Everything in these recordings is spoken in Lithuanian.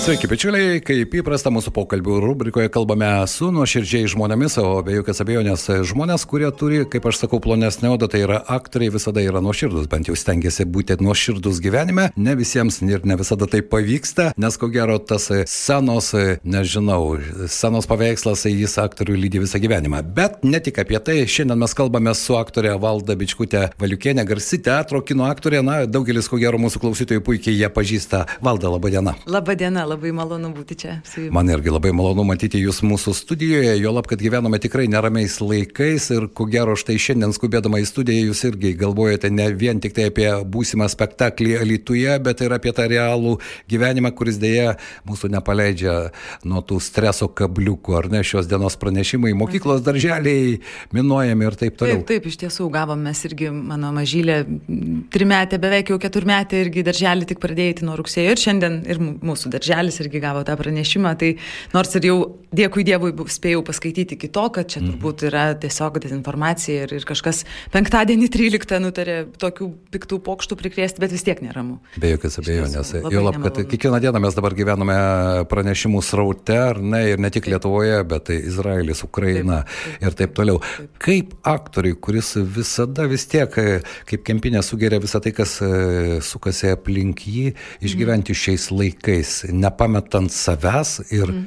Sveiki, bičiuliai, kaip įprasta mūsų pokalbių rubrikoje kalbame su nuoširdžiai žmonėmis, o be jokios abejonės žmonės, kurie turi, kaip aš sakau, plonesnė oda, tai yra aktoriai, visada yra nuoširdus, bent jau stengiasi būti nuoširdus gyvenime, ne visiems ir ne visada tai pavyksta, nes ko gero tas senos, nežinau, senos paveikslas jis aktorių lydi visą gyvenimą. Bet ne tik apie tai, šiandien mes kalbame su aktorė Valda Bičkutė Valiukienė, garsi teatro kino aktorė, na, daugelis ko gero mūsų klausytojų puikiai ją pažįsta. Valda, laba diena. Labą dieną, labai malonu būti čia. Man irgi labai malonu matyti jūs mūsų studijoje, jo lab, kad gyvename tikrai neramiais laikais ir ko gero štai šiandien skubėdama į studiją jūs irgi galvojate ne vien tik tai apie būsimą spektaklį Lietuvoje, bet ir apie tą realų gyvenimą, kuris dėja mūsų nepaleidžia nuo tų streso kabliukų, ar ne šios dienos pranešimai, mokyklos darželiai minuojami ir taip toliau. Taip, taip, iš tiesų gavom mes irgi, mano mažylė, trimetė, beveik jau keturmetė irgi darželį tik pradėjai nuo rugsėjo ir šiandien ir mūsų darželį darželis irgi gavo tą pranešimą, tai nors ir jau dėkui Dievui spėjau paskaityti iki to, kad čia mhm. turbūt yra tiesiog dezinformacija ir, ir kažkas penktadienį 13 nutarė tokių piktų pokštų prikrėsti, bet vis tiek neramu. Be jokios abejonės. Jo lab, kad kiekvieną dieną mes dabar gyvename pranešimų sraute, ar ne, ir ne tik Lietuvoje, bet tai Izraelis, Ukraina taip, taip, ir taip toliau. Taip. Kaip aktoriui, kuris visada vis tiek, kaip kempinė sugeria visą tai, kas e, sukasi aplink jį, išgyventi šiais laikais, ne nepametant savęs ir mm.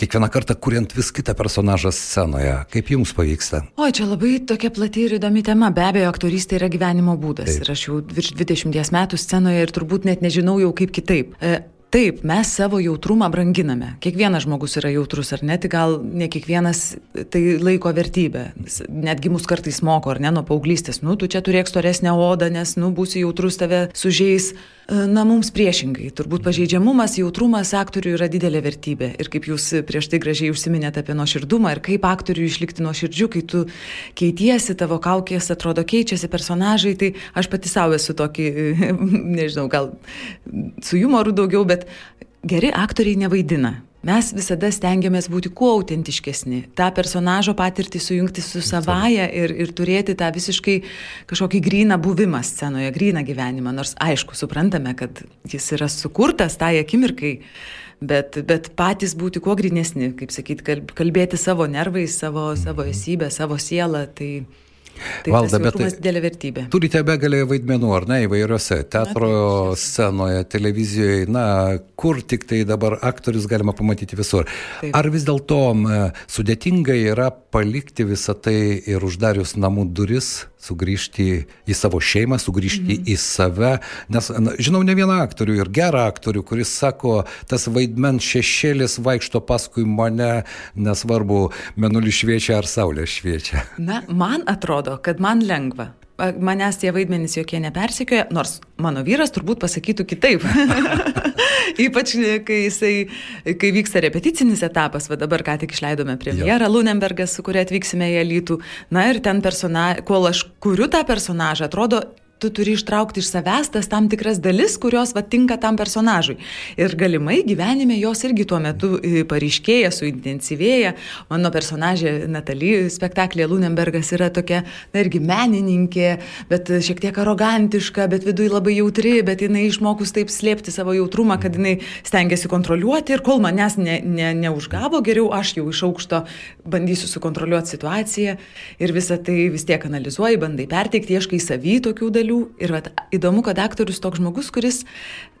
kiekvieną kartą kuriant vis kitą personažą scenoje. Kaip jums pavyksta? O, čia labai tokia plati ir įdomi tema. Be abejo, aktorystė yra gyvenimo būdas. Taip. Ir aš jau virš 20 metų scenoje ir turbūt net nežinau jau kaip kitaip. E, Taip, mes savo jautrumą branginame. Kiekvienas žmogus yra jautrus, ar ne, tik gal ne kiekvienas tai laiko vertybė. Netgi mus kartais moko, ar ne, nuo paauglystės, nu, tu čia turėk storesnę odą, nes, nu, būsi jautrus, tave sužeis. Na, mums priešingai. Turbūt pažeidžiamumas, jautrumas aktorių yra didelė vertybė. Ir kaip jūs prieš tai gražiai užsiminėte apie nuoširdumą ir kaip aktoriui išlikti nuoširdžiu, kai tu keitiesi, tavo kaukės atrodo keičiasi personažai, tai aš pati savo esu tokį, nežinau, gal su humoru daugiau, bet geri aktoriai nevaidina. Mes visada stengiamės būti kuo autentiškesni, tą personažo patirtį sujungti su savaja ir, ir turėti tą visiškai kažkokį gryną buvimą scenoje, gryną gyvenimą. Nors aišku, suprantame, kad jis yra sukurtas tai akimirkai, bet, bet patys būti kuo grinesni, kaip sakyti, kalbėti savo nervais, savo, savo esybę, savo sielą. Tai, Tai Valda, bet didelė vertybė. Turite begalę vaidmenų, ar ne, įvairiose teatro na, scenoje, televizijoje, na, kur tik tai dabar aktorius galima pamatyti visur. Taip. Ar vis dėlto sudėtinga yra palikti visą tai ir uždarius namų duris sugrįžti į savo šeimą, sugrįžti mhm. į save. Nes na, žinau ne vieną aktorių ir gerą aktorių, kuris sako, tas vaidmens šešėlis vaikšto paskui mane, nesvarbu, menulis šviečia ar saulė šviečia. Na, man atrodo, kad man lengva manęs tie vaidmenys jokie nepersikioja, nors mano vyras turbūt pasakytų kitaip. Ypač kai, jisai, kai vyksta repeticinis etapas, va dabar ką tik išleidome premjerą. Lunenbergas, su kuria atvyksime į Alytų. Na ir ten personažą, kol aš kuriu tą personažą, atrodo, tu turi ištraukti iš savęs tas tam tikras dalis, kurios va tinka tam personažui. Ir galimai gyvenime jos irgi tuo metu e, paryškėja, suintensyvėja. Mano personažė Natalie spektaklė Lunenbergas yra tokia, na irgi menininkė, bet šiek tiek arogantiška, bet viduje labai jautri, bet jinai išmokus taip slėpti savo jautrumą, kad jinai stengiasi kontroliuoti ir kol manęs ne, ne, neužgavo, geriau aš jau iš aukšto bandysiu sukontroliuoti situaciją ir visą tai vis tiek analizuoji, bandai perteikti, ieškai savy tokių dalių kelių ir vat, įdomu, kad aktorius toks žmogus, kuris,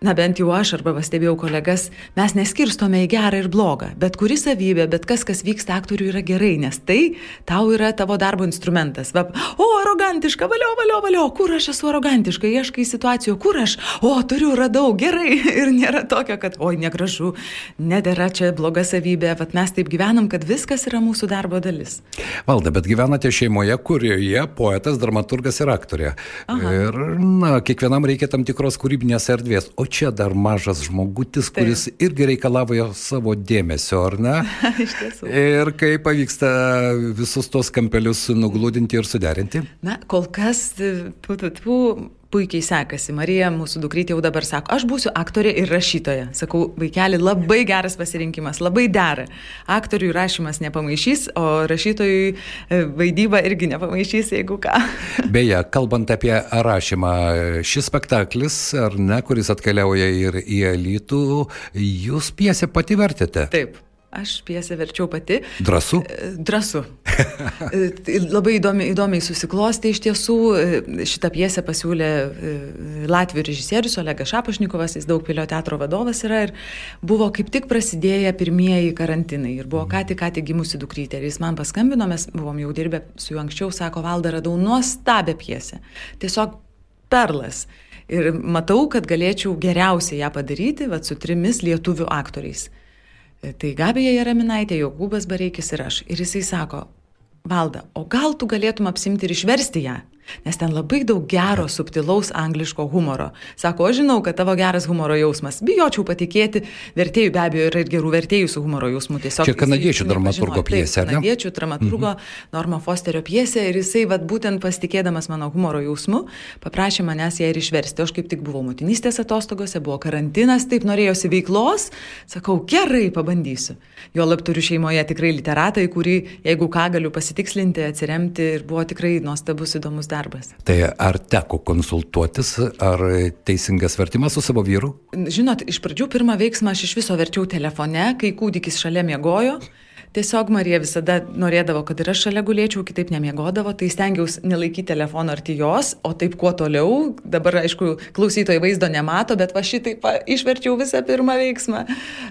na bent jau aš arba pastebėjau kolegas, mes neskirstome į gerą ir blogą, bet kuri savybė, bet kas, kas vyksta aktoriui yra gerai, nes tai tau yra tavo darbo instrumentas. Va, o, arogantiška, valio, valio, valio, kur aš esu arogantiška, ieškai situacijų, kur aš, o, turiu, radau, gerai ir nėra tokio, kad, oi, negražu, nedėra čia bloga savybė, vat mes taip gyvenam, kad viskas yra mūsų darbo dalis. Valda, bet gyvenate šeimoje, kurioje poetas, dramaturgas ir aktorė. Aha. Ir, na, kiekvienam reikia tam tikros kūrybinės erdvės. O čia dar mažas žmogutis, Taip. kuris irgi reikalavo savo dėmesio, ar ne? Iš tiesų. Ir kaip pavyksta visus tos kampelius nuglūdinti ir suderinti? Na, kol kas, tų, tų, tų, puikiai sekasi. Marija, mūsų dukrytė jau dabar sako, aš būsiu aktorė ir rašytoja. Sakau, vaikeli, labai geras pasirinkimas, labai dera. Aktoriui rašymas nepamaišys, o rašytojui e, vaidyba irgi nepamaišys, jeigu ką. Beje, kalbant apie rašymą, šis spektaklis, ar ne, kuris atkeliauja ir į elitų, jūs piesę pati vertėte? Taip. Aš piesę verčiau pati. Drąsu? E, drąsu. E, labai įdomi, įdomiai susiklosti iš tiesų. E, šitą piesę pasiūlė Latvijų režisierius Olegas Šapašnikovas, jis daug pilio teatro vadovas yra ir buvo kaip tik prasidėję pirmieji karantinai ir buvo ką tik, ką tik gimusi dukrytė. Ir jis man paskambino, mes buvom jau dirbę su juo anksčiau, sako, valda radau nuostabią piesę. Tiesiog perlas. Ir matau, kad galėčiau geriausiai ją padaryti, va, su trimis lietuvių aktoriais. Tai Gabija Jaraminaitė, Jokūbas Bareikis ir aš. Ir jisai sako, Valda, o gal tu galėtum apsimti ir išversti ją? Nes ten labai daug gero, subtilaus angliško humoro. Sako, aš žinau, kad tavo geras humoro jausmas. Bijočiau patikėti, vertėjų be abejo yra ir gerų vertėjų su humoro jausmu. Tiesiog, Čia kanadiečių dramaturgo pjesė, ar ne? Kanadiečių dramaturgo mhm. Norma Fosterio pjesė ir jisai, vad būtent pasitikėdamas mano humoro jausmu, paprašė manęs ją ir išversti. Aš kaip tik buvau motinystės atostogose, buvo karantinas, taip norėjosi veiklos. Sakau, gerai, pabandysiu. Jo lab turiu šeimoje tikrai literatai, kurį, jeigu ką, galiu pasitikslinti, atsiremti ir buvo tikrai nuostabus įdomus darbas. Tai ar teko konsultuotis, ar teisingas vertimas su savo vyru? Žinot, iš pradžių pirmą veiksmą aš iš viso verčiau telefone, kai kūdikis šalia miegojo. Tiesiog Marija visada norėdavo, kad ir aš šalia gulėčiau, kitaip nemiegodavo, tai stengiausi nelaikyti telefono arti jos, o taip kuo toliau. Dabar, aišku, klausytojai vaizdo nemato, bet va šitaip išverčiau visą pirmą veiksmą,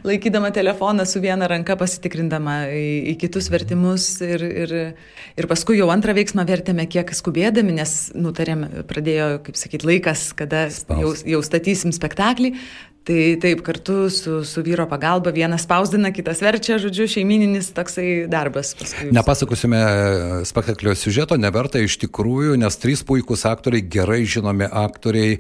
laikydama telefoną su viena ranka pasitikrindama į, į kitus vertimus ir, ir, ir paskui jau antrą veiksmą vertėme kiek skubėdami, nes nutarėm, pradėjo, kaip sakyt, laikas, kada jau, jau statysim spektaklį, Tai taip, kartu su, su vyro pagalba vienas spausdina, kitas verčia, žodžiu, šeimininis toksai darbas. Nepasakosime spektaklio siužeto, neverta iš tikrųjų, nes trys puikūs aktoriai, gerai žinomi aktoriai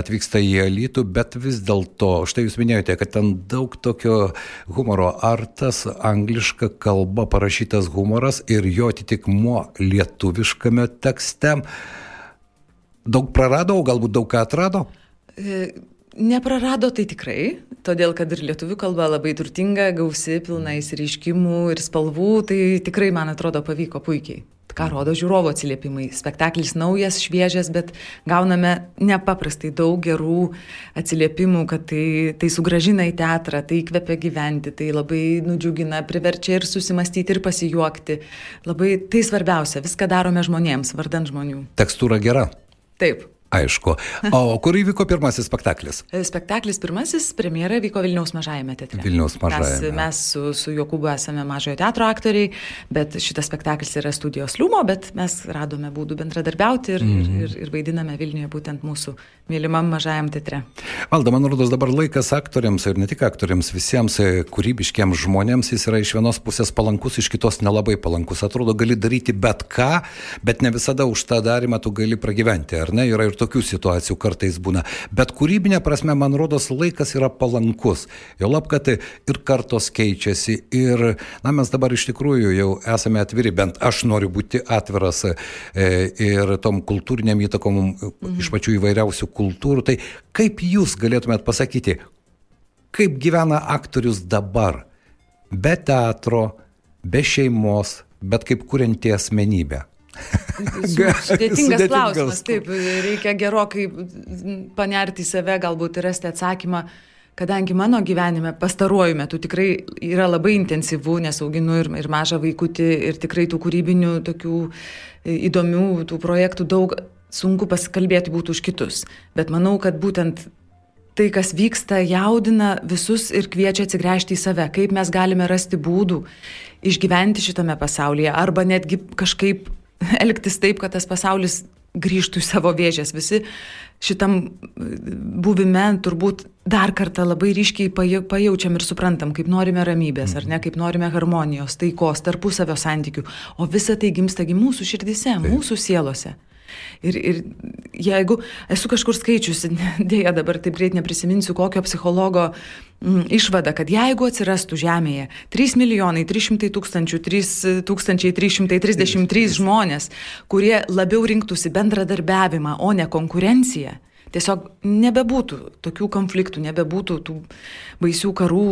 atvyksta į elitų, bet vis dėlto, štai jūs minėjote, kad ten daug tokio humoro. Ar tas angliška kalba parašytas humoras ir jo atitikmuo lietuviškame tekste daug prarado, galbūt daug ką atrado? E Neprarado tai tikrai, todėl kad ir lietuvių kalba labai turtinga, gausi, pilna įsireiškimų ir spalvų, tai tikrai, man atrodo, pavyko puikiai. Ką rodo žiūrovo atsiliepimai. Spektaklis naujas, šviežias, bet gauname nepaprastai daug gerų atsiliepimų, kad tai, tai sugražina į teatrą, tai įkvepia gyventi, tai labai nudžiugina, priverčia ir susimastyti, ir pasijuokti. Labai tai svarbiausia, viską darome žmonėms, vardant žmonių. Tekstūra gera. Taip. Aišku. O kur įvyko pirmasis spektaklis? E, spektaklis pirmasis, premjera vyko Vilniaus mažajame teatre. Vilniaus mažajame. Mes, mes su, su Jokūbu esame mažojo teatro aktoriai, bet šitas spektaklis yra studijos liumo, bet mes radome būdų bendradarbiauti ir, mm -hmm. ir, ir vaidiname Vilniuje būtent mūsų mylimam mažajam teatre. Valda, man rodos dabar laikas aktoriams ir ne tik aktoriams, visiems e, kūrybiškiams žmonėms jis yra iš vienos pusės palankus, iš kitos nelabai palankus. Atrodo, gali daryti bet ką, bet ne visada už tą darimą tu gali pragyventi, ar ne? Yra ir tokių situacijų kartais būna. Bet kūrybinė prasme, man rodos, laikas yra palankus. Jo lab, kad ir kartos keičiasi. Ir, na, mes dabar iš tikrųjų jau esame atviri, bent aš noriu būti atviras e, ir tom kultūriniam įtakom mhm. iš pačių įvairiausių kultūrų. Tai kaip jūs galėtumėt pasakyti, kaip gyvena aktorius dabar? Be teatro, be šeimos, bet kaip kurianti asmenybė. Sudėtingas klausimas, taip, reikia gerokai panerti į save, galbūt ir rasti atsakymą, kadangi mano gyvenime pastaruoju metu tikrai yra labai intensyvu, nes auginu ir, ir mažą vaikutį, ir tikrai tų kūrybinių, tokių e, įdomių tų projektų daug, sunku pasikalbėti būtų už kitus. Bet manau, kad būtent tai, kas vyksta, jaudina visus ir kviečia atsigręžti į save, kaip mes galime rasti būdų išgyventi šitame pasaulyje arba netgi kažkaip elgtis taip, kad tas pasaulis grįžtų į savo vėžės. Visi šitam buvime turbūt dar kartą labai ryškiai pajaučiam ir suprantam, kaip norime ramybės, ar ne, kaip norime harmonijos, taikos, tarpusavio santykių. O visa tai gimstagi mūsų širdise, mūsų sielose. Ir, ir jeigu esu kažkur skaičiusi, dėja dabar taip greit neprisiminsiu, kokio psichologo mm, išvada, kad jeigu atsirastų Žemėje 3 milijonai 300 tūkstančių, 3333 žmonės, kurie labiau rinktųsi bendradarbiavimą, o ne konkurenciją, tiesiog nebebūtų tokių konfliktų, nebebūtų tų baisių karų,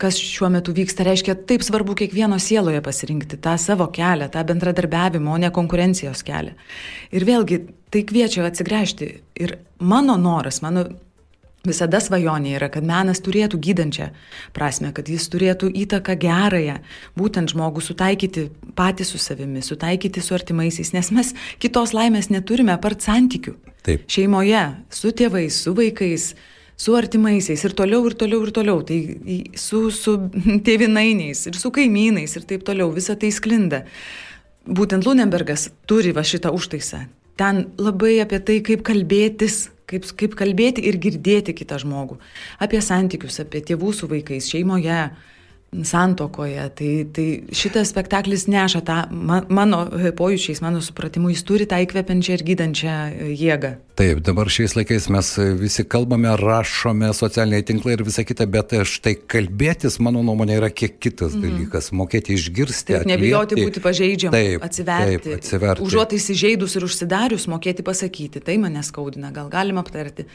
kas šiuo metu vyksta. Reiškia, taip svarbu kiekvieno sieloje pasirinkti tą savo kelią, tą bendradarbiavimo, o ne konkurencijos kelią. Ir vėlgi, tai kviečia atsigręžti. Ir mano noras, mano visada svajonė yra, kad menas turėtų gydančią prasme, kad jis turėtų įtaką gerąją, būtent žmogų sutaikyti patys su savimi, sutaikyti su artimaisiais, nes mes kitos laimės neturime apart santykių. Taip. Šeimoje, su tėvais, su vaikais, su artimaisiais ir toliau, ir toliau, ir toliau. Tai su, su tėvinainiais, ir su kaimynais, ir taip toliau. Visa tai sklinda. Būtent Lunenbergas turi va šitą užtaisą. Ten labai apie tai, kaip kalbėtis, kaip, kaip kalbėti ir girdėti kitą žmogų. Apie santykius, apie tėvų su vaikais, šeimoje, santokoje. Tai, tai šitas spektaklis neša tą mano pojūčiais, mano supratimu, jis turi tą įkvepiančią ir gydančią jėgą. Taip, dabar šiais laikais mes visi kalbame, rašome, socialiniai tinklai ir visa kita, bet štai kalbėtis, mano nuomonė, yra kiek kitas mm. dalykas. Mokėti išgirsti. Taip, nebijoti būti pažeidžiam, taip, atsiverti. Taip, atsiverti. Užuot įsižeidus ir užsidarius, mokėti pasakyti. Tai mane skaudina, gal galim aptarti.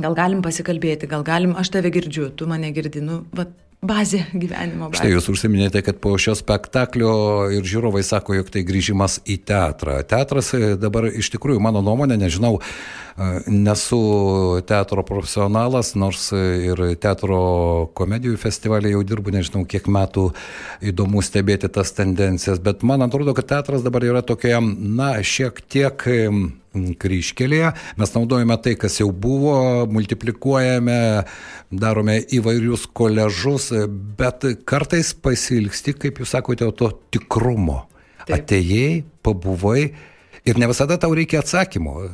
Gal galim pasikalbėti, gal galim, aš tave girdžiu, tu mane girdi, nu, va, bazė gyvenimo. Bazė. Štai jūs užsiminėte, kad po šio spektaklio ir žiūrovai sako, jog tai grįžimas į teatrą. Teatras e, dabar iš tikrųjų, mano nuomonė, nežinau, nesu teatro profesionalas, nors ir teatro komedijų festivalį jau dirbu, nežinau, kiek metų įdomu stebėti tas tendencijas, bet man atrodo, kad teatras dabar yra tokia, na, šiek tiek kryškelėje. Mes naudojame tai, kas jau buvo, multiplikuojame, darome įvairius koležus, bet kartais pasilgsti, kaip jūs sakote, to tikrumo. Taip. Atėjai, pabuvai ir ne visada tau reikia atsakymo.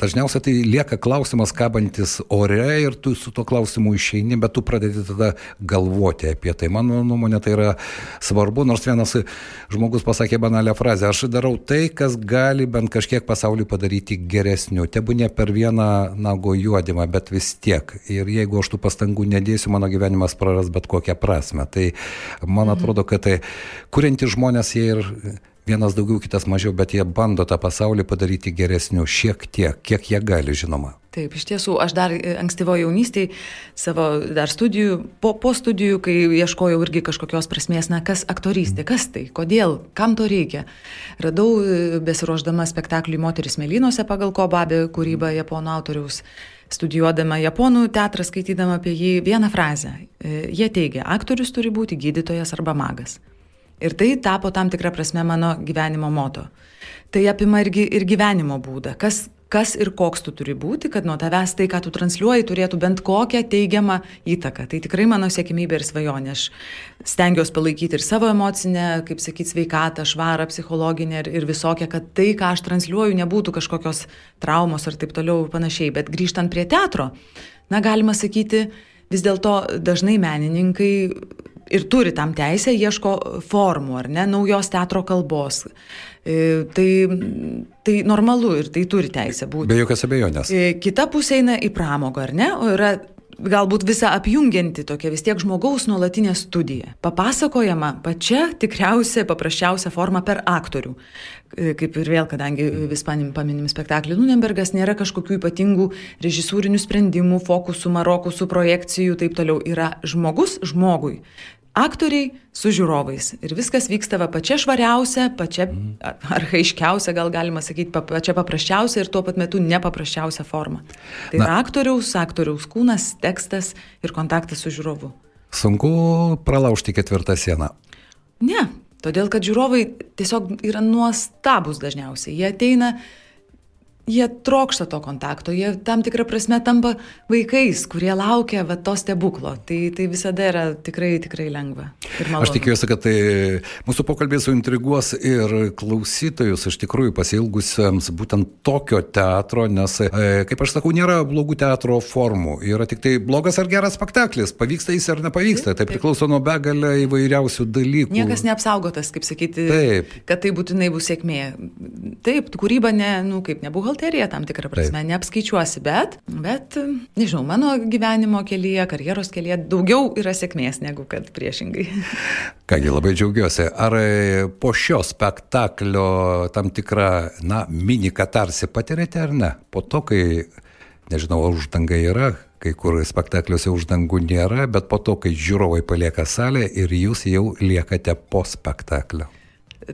Dažniausiai tai lieka klausimas kabantis ore ir tu su tuo klausimu išeini, bet tu pradedi tada galvoti apie tai. Mano nuomonė tai yra svarbu, nors vienas žmogus pasakė banalią frazę, aš darau tai, kas gali bent kažkiek pasaulį padaryti geresniu. Tebu ne per vieną nago juodimą, bet vis tiek. Ir jeigu aš tų pastangų nedėsiu, mano gyvenimas praras bet kokią prasme. Tai man mhm. atrodo, kad tai kuriantys žmonės jie ir vienas daugiau, kitas mažiau, bet jie bando tą pasaulį padaryti geresniu šiek tiek, kiek jie gali, žinoma. Taip, iš tiesų, aš dar ankstyvo jaunystėje savo dar studijų, po, po studijų, kai ieškojau irgi kažkokios prasmės, na, kas aktorystė, kas tai, kodėl, kam to reikia. Radau, besiruoždama spektakliui Moteris Melynuose pagal Kobabė kūrybą japonų autoriaus studijuodama japonų teatrą, skaitydama apie jį vieną frazę. Jie teigia, aktorius turi būti gydytojas arba magas. Ir tai tapo tam tikrą prasme mano gyvenimo moto. Tai apima irgi ir gyvenimo būdą. Kas, kas ir koks tu turi būti, kad nuo tavęs tai, ką tu transliuoji, turėtų bent kokią teigiamą įtaką. Tai tikrai mano sėkmybė ir svajonė. Aš stengiuosi palaikyti ir savo emocinę, kaip sakyti, sveikatą, švarą, psichologinę ir, ir visokią, kad tai, ką aš transliuoju, nebūtų kažkokios traumos ar taip toliau ir panašiai. Bet grįžtant prie teatro, na, galima sakyti, vis dėlto dažnai menininkai ir turi tam teisę, ieško formų, ar ne, naujos teatro kalbos. E, tai, tai normalu ir tai turi teisę būti. Be jokios abejonės. E, kita pusė eina į pramogą, ar ne? O yra galbūt visą apjungianti tokia vis tiek žmogaus nuolatinė studija. Papasakojama pačia tikriausia, paprasčiausia forma per aktorių. E, kaip ir vėl, kadangi vis paminim spektaklį Nunenbergas, nėra kažkokių ypatingų režisūrinių sprendimų, fokusų, marokusų, projekcijų, taip toliau. Yra žmogus žmogui aktoriai su žiūrovais. Ir viskas vyksta va pačia švariausia, pačia arhaiškiausia, gal galima sakyti, pačia paprasčiausia ir tuo pat metu nepaprasčiausia forma. Tai Na. yra aktoriaus, aktoriaus kūnas, tekstas ir kontaktas su žiūrovu. Sunku pralaužti ketvirtą sieną. Ne, todėl kad žiūrovai tiesiog yra nuostabus dažniausiai. Jie ateina jie trokšta to kontakto, jie tam tikrą prasme tampa vaikais, kurie laukia va, to stebuklo. Tai, tai visada yra tikrai, tikrai lengva. Aš tikiuosi, kad tai mūsų pokalbės suintriguos ir klausytojus iš tikrųjų pasilgusiems būtent tokio teatro, nes, e, kaip aš sakau, nėra blogų teatro formų. Yra tik tai blogas ar geras spektaklis. Pavyksta jis ar nepavyksta. Tai priklauso nuo begalę įvairiausių dalykų. Niekas neapsaugotas, kaip sakyti, taip. kad tai būtinai bus sėkmė. Taip, kūryba ne, nu, kaip ne buhalterija tam tikrą prasme, Taip. neapskaičiuosi, bet, bet, nežinau, mano gyvenimo kelyje, karjeros kelyje daugiau yra sėkmės negu kad priešingai. Kągi, labai džiaugiuosi. Ar e, po šio spektaklio tam tikrą, na, mini katarsi patirėte ar ne? Po to, kai, nežinau, uždanga yra, kai kur spektakliuose uždangų nėra, bet po to, kai žiūrovai palieka salę ir jūs jau liekate po spektaklio.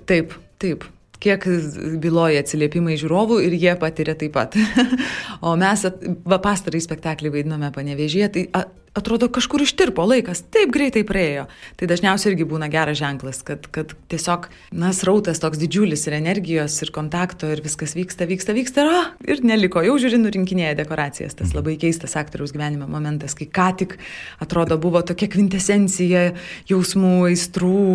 Taip, taip kiek byloja atsiliepimai žiūrovų ir jie patiria taip pat. o mes, va pastarąjį spektaklį vaidinome panevežėje, tai a, atrodo kažkur ištirpo laikas, taip greitai praėjo. Tai dažniausiai irgi būna geras ženklas, kad, kad tiesiog, na, srautas toks didžiulis ir energijos, ir kontakto, ir viskas vyksta, vyksta, vyksta, ir, oh, ir neliko, jau žiūri, nurinkinėja dekoracijas. Tas labai keistas aktoriaus gyvenimo momentas, kai ką tik atrodo buvo tokia kvintesencija jausmų, aistrų,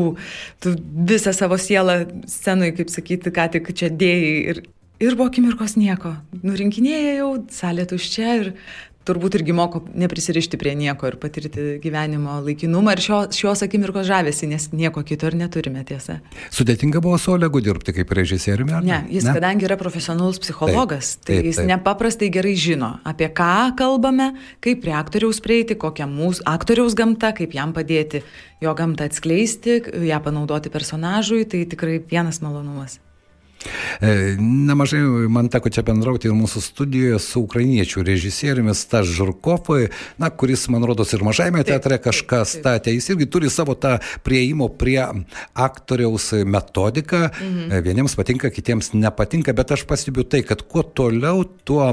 tu visą savo sielą scenui, kaip sakyti, ką tik čia dėjai. Ir, Ir po akimirkos nieko. Nurinkinėja jau, salė tuščia ir turbūt irgi moko neprisirišti prie nieko ir patirti gyvenimo laikinumą ir šio, šios akimirkos žavesi, nes nieko kito ir neturime tiesa. Sudėtinga buvo su Olegu dirbti kaip režisieriumi? Ne, jis ne? kadangi yra profesionalus psichologas, taip, taip, tai jis taip. nepaprastai gerai žino, apie ką kalbame, kaip prie aktoriaus prieiti, kokia mūsų aktoriaus gamta, kaip jam padėti jo gamtą atskleisti, ją panaudoti personažui, tai tikrai vienas malonumas. E, nemažai man teko čia bendrauti ir mūsų studijoje su ukrainiečių režisieriumi Stas Žurkovai, na, kuris, man rodos, ir mažajame teatre kažką statė. Jis irgi turi savo tą prieimo prie aktoriaus metodiką. Mhm. E, vieniems patinka, kitiems nepatinka, bet aš pastebiu tai, kad kuo toliau, tuo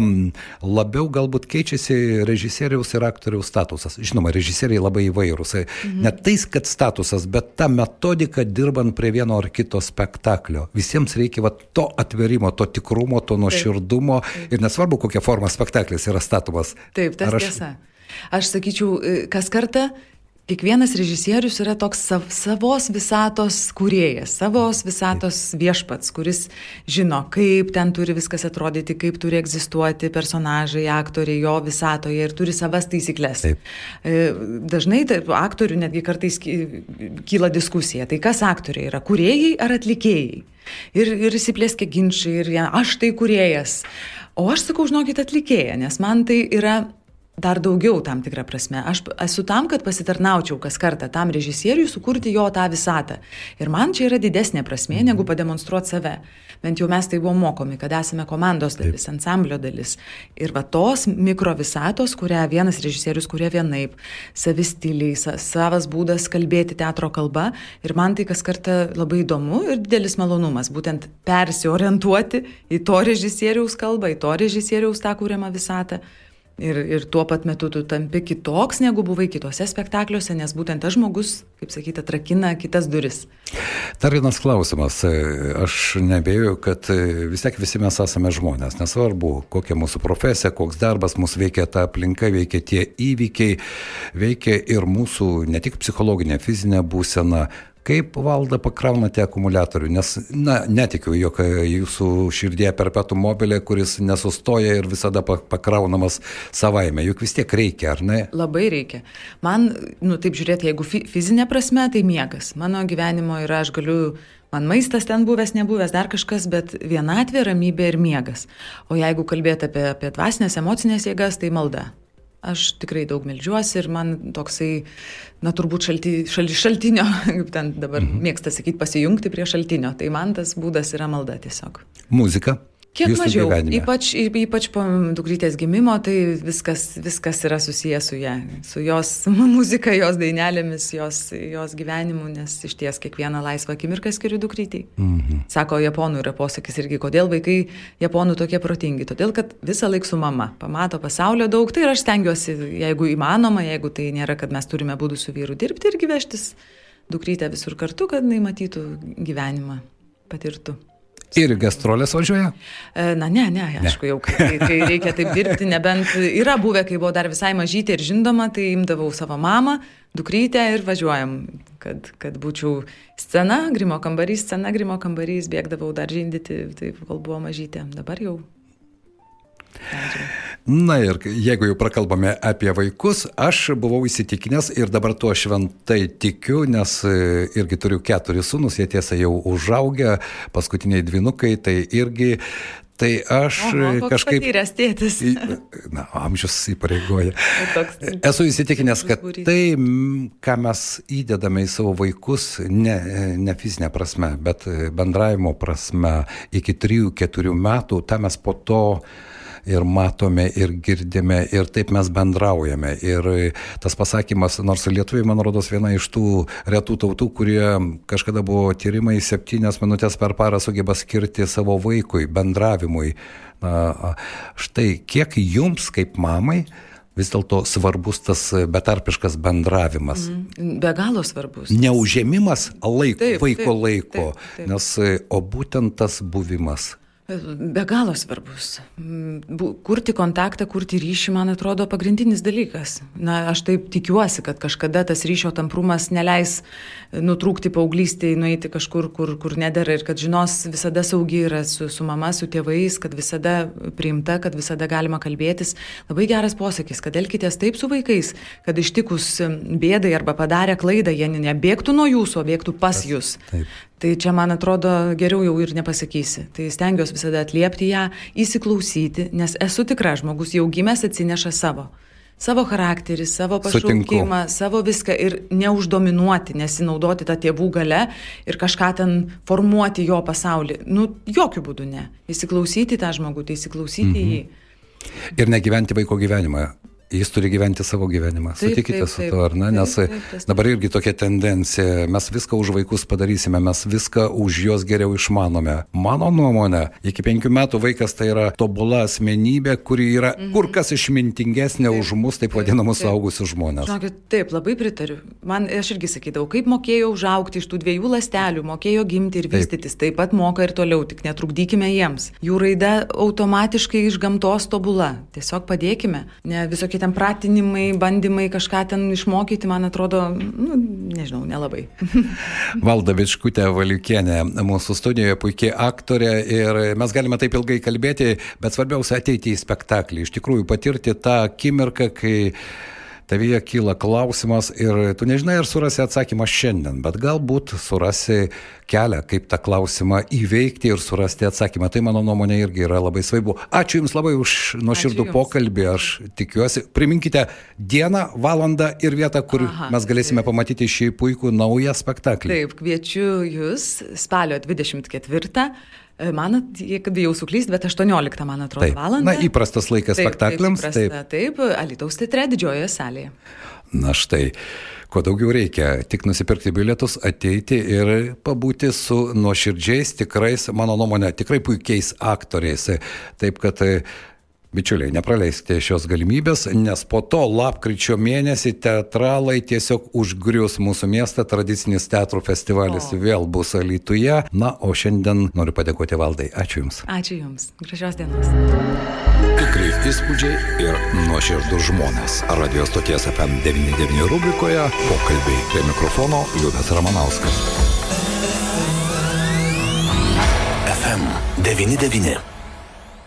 labiau galbūt keičiasi režisieriaus ir aktoriaus statusas. Žinoma, režisieriai labai įvairūs. E, mhm. Ne tais, kad statusas, bet ta metodika dirbant prie vieno ar kito spektaklio. Visiems reikia va, to atverimo, to tikrumo, to nuoširdumo ir nesvarbu, kokia forma spektaklis yra statomas. Taip, tas aš... tiesa. Aš sakyčiau, e, kas kartą kiekvienas režisierius yra toks sav, savos visatos kūrėjas, savos visatos viešpats, kuris žino, kaip ten turi viskas atrodyti, kaip turi egzistuoti personažai, aktoriai jo visatoje ir turi savas taisyklės. Taip. E, dažnai taip, aktorių netgi kartais kyla diskusija, tai kas aktoriai yra, kūrėjai ar atlikėjai? Ir, ir įsiplėskė ginčiai, ir aš tai kuriejas. O aš sakau, žinokit, atlikėja, nes man tai yra dar daugiau tam tikrą prasme. Aš esu tam, kad pasitarnaučiau kas kartą tam režisieriui sukurti jo tą visatą. Ir man čia yra didesnė prasme, negu pademonstruoti save. Bent jau mes tai buvom mokomi, kad esame komandos dalis, Taip. ansamblio dalis. Ir va tos mikrovisatos, kurią vienas režisierius kuria vienaip, savistiliai, sa, savas būdas kalbėti teatro kalba. Ir man tai kas kartą labai įdomu ir didelis malonumas būtent persiorientuoti į to režisieriaus kalbą, į to režisieriaus tą kūriamą visatą. Ir, ir tuo pat metu tu tampi kitoks, negu buvai kitose spektakliuose, nes būtent tas žmogus, kaip sakyti, atrakina kitas duris. Dar vienas klausimas. Aš nebėjau, kad vis tiek visi mes esame žmonės. Nesvarbu, kokia mūsų profesija, koks darbas mūsų veikia ta aplinka, veikia tie įvykiai, veikia ir mūsų ne tik psichologinė, fizinė būsena, Kaip valda pakraunate akumuliatorių? Nes, na, netikiu, jog jūsų širdie perpetų mobilė, kuris nesustoja ir visada pakraunamas savaime. Juk vis tiek reikia, ar ne? Labai reikia. Man, nu taip žiūrėti, jeigu fizinė prasme, tai miegas. Mano gyvenimo yra, aš galiu Man maistas ten buvęs, nebuvęs, dar kažkas, bet vienatvė, ramybė ir miegas. O jeigu kalbėti apie, apie dvasinės, emocinės jėgas, tai malda. Aš tikrai daug melžiuosi ir man toksai, na turbūt šalti, šal, šaltinio, kaip ten dabar mhm. mėgsta sakyti, pasijungti prie šaltinio. Tai man tas būdas yra malda tiesiog. Muzika. Kiek mažiau, gyvenime. ypač, ypač po dukrytės gimimo, tai viskas, viskas yra susijęs su ją, su jos muzika, jos dainelėmis, jos, jos gyvenimu, nes iš ties kiekvieną laisvą akimirką skiriu dukrytei. Mhm. Sako, japonų yra posakis irgi, kodėl vaikai japonų tokie protingi. Todėl, kad visą laiką su mama pamato pasaulio daug, tai ir aš stengiuosi, jeigu įmanoma, jeigu tai nėra, kad mes turime būdų su vyru dirbti irgi vežtis dukrytę visur kartu, kad jinai matytų gyvenimą, patirtų. Ir gastrolės važiuoja? E, na, ne, ne, aišku, ne. jau kai, kai reikia taip dirbti, nebent yra buvę, kai buvo dar visai mažytė ir žindoma, tai imdavau savo mamą, dukrytę ir važiuojam, kad, kad būčiau scena, grimo kambarys, scena, grimo kambarys, bėgdavau dar žindyti, taip, kol buvo mažytė. Dabar jau. Na ir jeigu jau prakalbame apie vaikus, aš buvau įsitikinęs ir dabar tuo šventai tikiu, nes e, irgi turiu keturis sunus, jie tiesa jau užaugę, paskutiniai dvinukai, tai irgi Tai aš Oho, kažkaip... Patyręs tėtis. Na, amžius įpareigoja. Esu įsitikinęs, kad tai, ką mes įdedame į savo vaikus, ne, ne fizinė prasme, bet bendravimo prasme, iki 3-4 metų, tą mes po to ir matome, ir girdime, ir taip mes bendraujame. Ir tas pasakymas, nors lietuviai, man rodos, viena iš tų retų tautų, kurie kažkada buvo tyrimai, septynias minutės per parą sugeba skirti savo vaikui, bendravimui. Na, štai kiek jums kaip mamai vis dėlto svarbus tas betarpiškas bendravimas. Mm, be galo svarbus. Neužėmimas laiko, taip, vaiko taip, laiko, taip, taip. nes o būtent tas buvimas. Be galo svarbus. Kurti kontaktą, kurti ryšį, man atrodo, pagrindinis dalykas. Na, aš taip tikiuosi, kad kažkada tas ryšio tamprumas neleis nutrūkti paauglystėje, nueiti kažkur, kur, kur nedara ir kad žinos visada saugi yra su, su mama, su tėvais, kad visada priimta, kad visada galima kalbėtis. Labai geras posakis, kad elkitės taip su vaikais, kad ištikus bėdai arba padarę klaidą, jie nebėgtų nuo jūsų, o bėgtų pas jūs. Taip. Tai čia, man atrodo, geriau jau ir nepasakysi. Tai stengiuosi visada atliepti ją, įsiklausyti, nes esu tikra, žmogus jau gimęs atsineša savo. Savo charakterį, savo pašaukimą, savo viską ir neuždominuoti, nesinaudoti tą tėvų gale ir kažką ten formuoti jo pasaulį. Nu, jokių būdų ne. Įsiklausyti tą žmogų, tai įsiklausyti mhm. jį. Ir negyventi vaiko gyvenimą jis turi gyventi savo gyvenimą. Taip, Sutikite taip, su tuo, ar ne? Nes taip, taip, dabar irgi tokia tendencija, mes viską už vaikus padarysime, mes viską už juos geriau išmanome. Mano nuomonė, iki penkių metų vaikas tai yra tobula asmenybė, kuri yra mhm. kur kas išmintingesnė taip, už mus, taip vadinamus saugusius žmonės. Žinokit, taip, labai pritariu. Man, aš irgi sakydavau, kaip mokėjau užaukti iš tų dviejų lastelių, mokėjo gimti ir vystytis, taip, taip pat moka ir toliau, tik netrukdykime jiems. Jų raida automatiškai iš gamtos tobula. Tiesiog padėkime. Ne visokie kažkokie ten pratinimai, bandymai kažką ten išmokyti, man atrodo, nu, nežinau, nelabai. Valda Vičkutė Valiukienė, mūsų studijoje puikiai aktorė ir mes galime taip ilgai kalbėti, bet svarbiausia ateiti į spektaklį, iš tikrųjų patirti tą akimirką, kai tavyje kyla klausimas ir tu nežinai, ar surasi atsakymą šiandien, bet galbūt surasi kelią, kaip tą klausimą įveikti ir surasti atsakymą. Tai mano nuomonė irgi yra labai svarbu. Ačiū Jums labai už nuoširdų pokalbį, aš tikiuosi. Priminkite dieną, valandą ir vietą, kur Aha, mes galėsime taip. pamatyti šį puikų naują spektaklį. Taip, kviečiu Jūs spalio 24. E, man, kad jau suklyst, bet 18, man atrodo, taip. valandą. Na, įprastas laikas taip, spektakliams. Taip, įprasta, taip. taip, Alitaus teatre didžiojoje salėje. Na štai, ko daugiau reikia, tik nusipirkti bilietus, ateiti ir pabūti su nuoširdžiais, tikrais, mano nuomonė, tikrai puikiais aktoriais. Taip kad Bičiuliai, nepraleiskite šios galimybės, nes po to lapkričio mėnesį teatralai tiesiog užgrius mūsų miestą, tradicinis teatrų festivalis o. vėl bus Alytuje. Na, o šiandien noriu padėkoti valdai. Ačiū Jums. Ačiū Jums. Gražios dienos. Tikrai įspūdžiai ir nuoširdus žmonės. Radio stoties FM99 rubrikoje pokalbiai prie mikrofono Liudas Ramanauskas. FM99.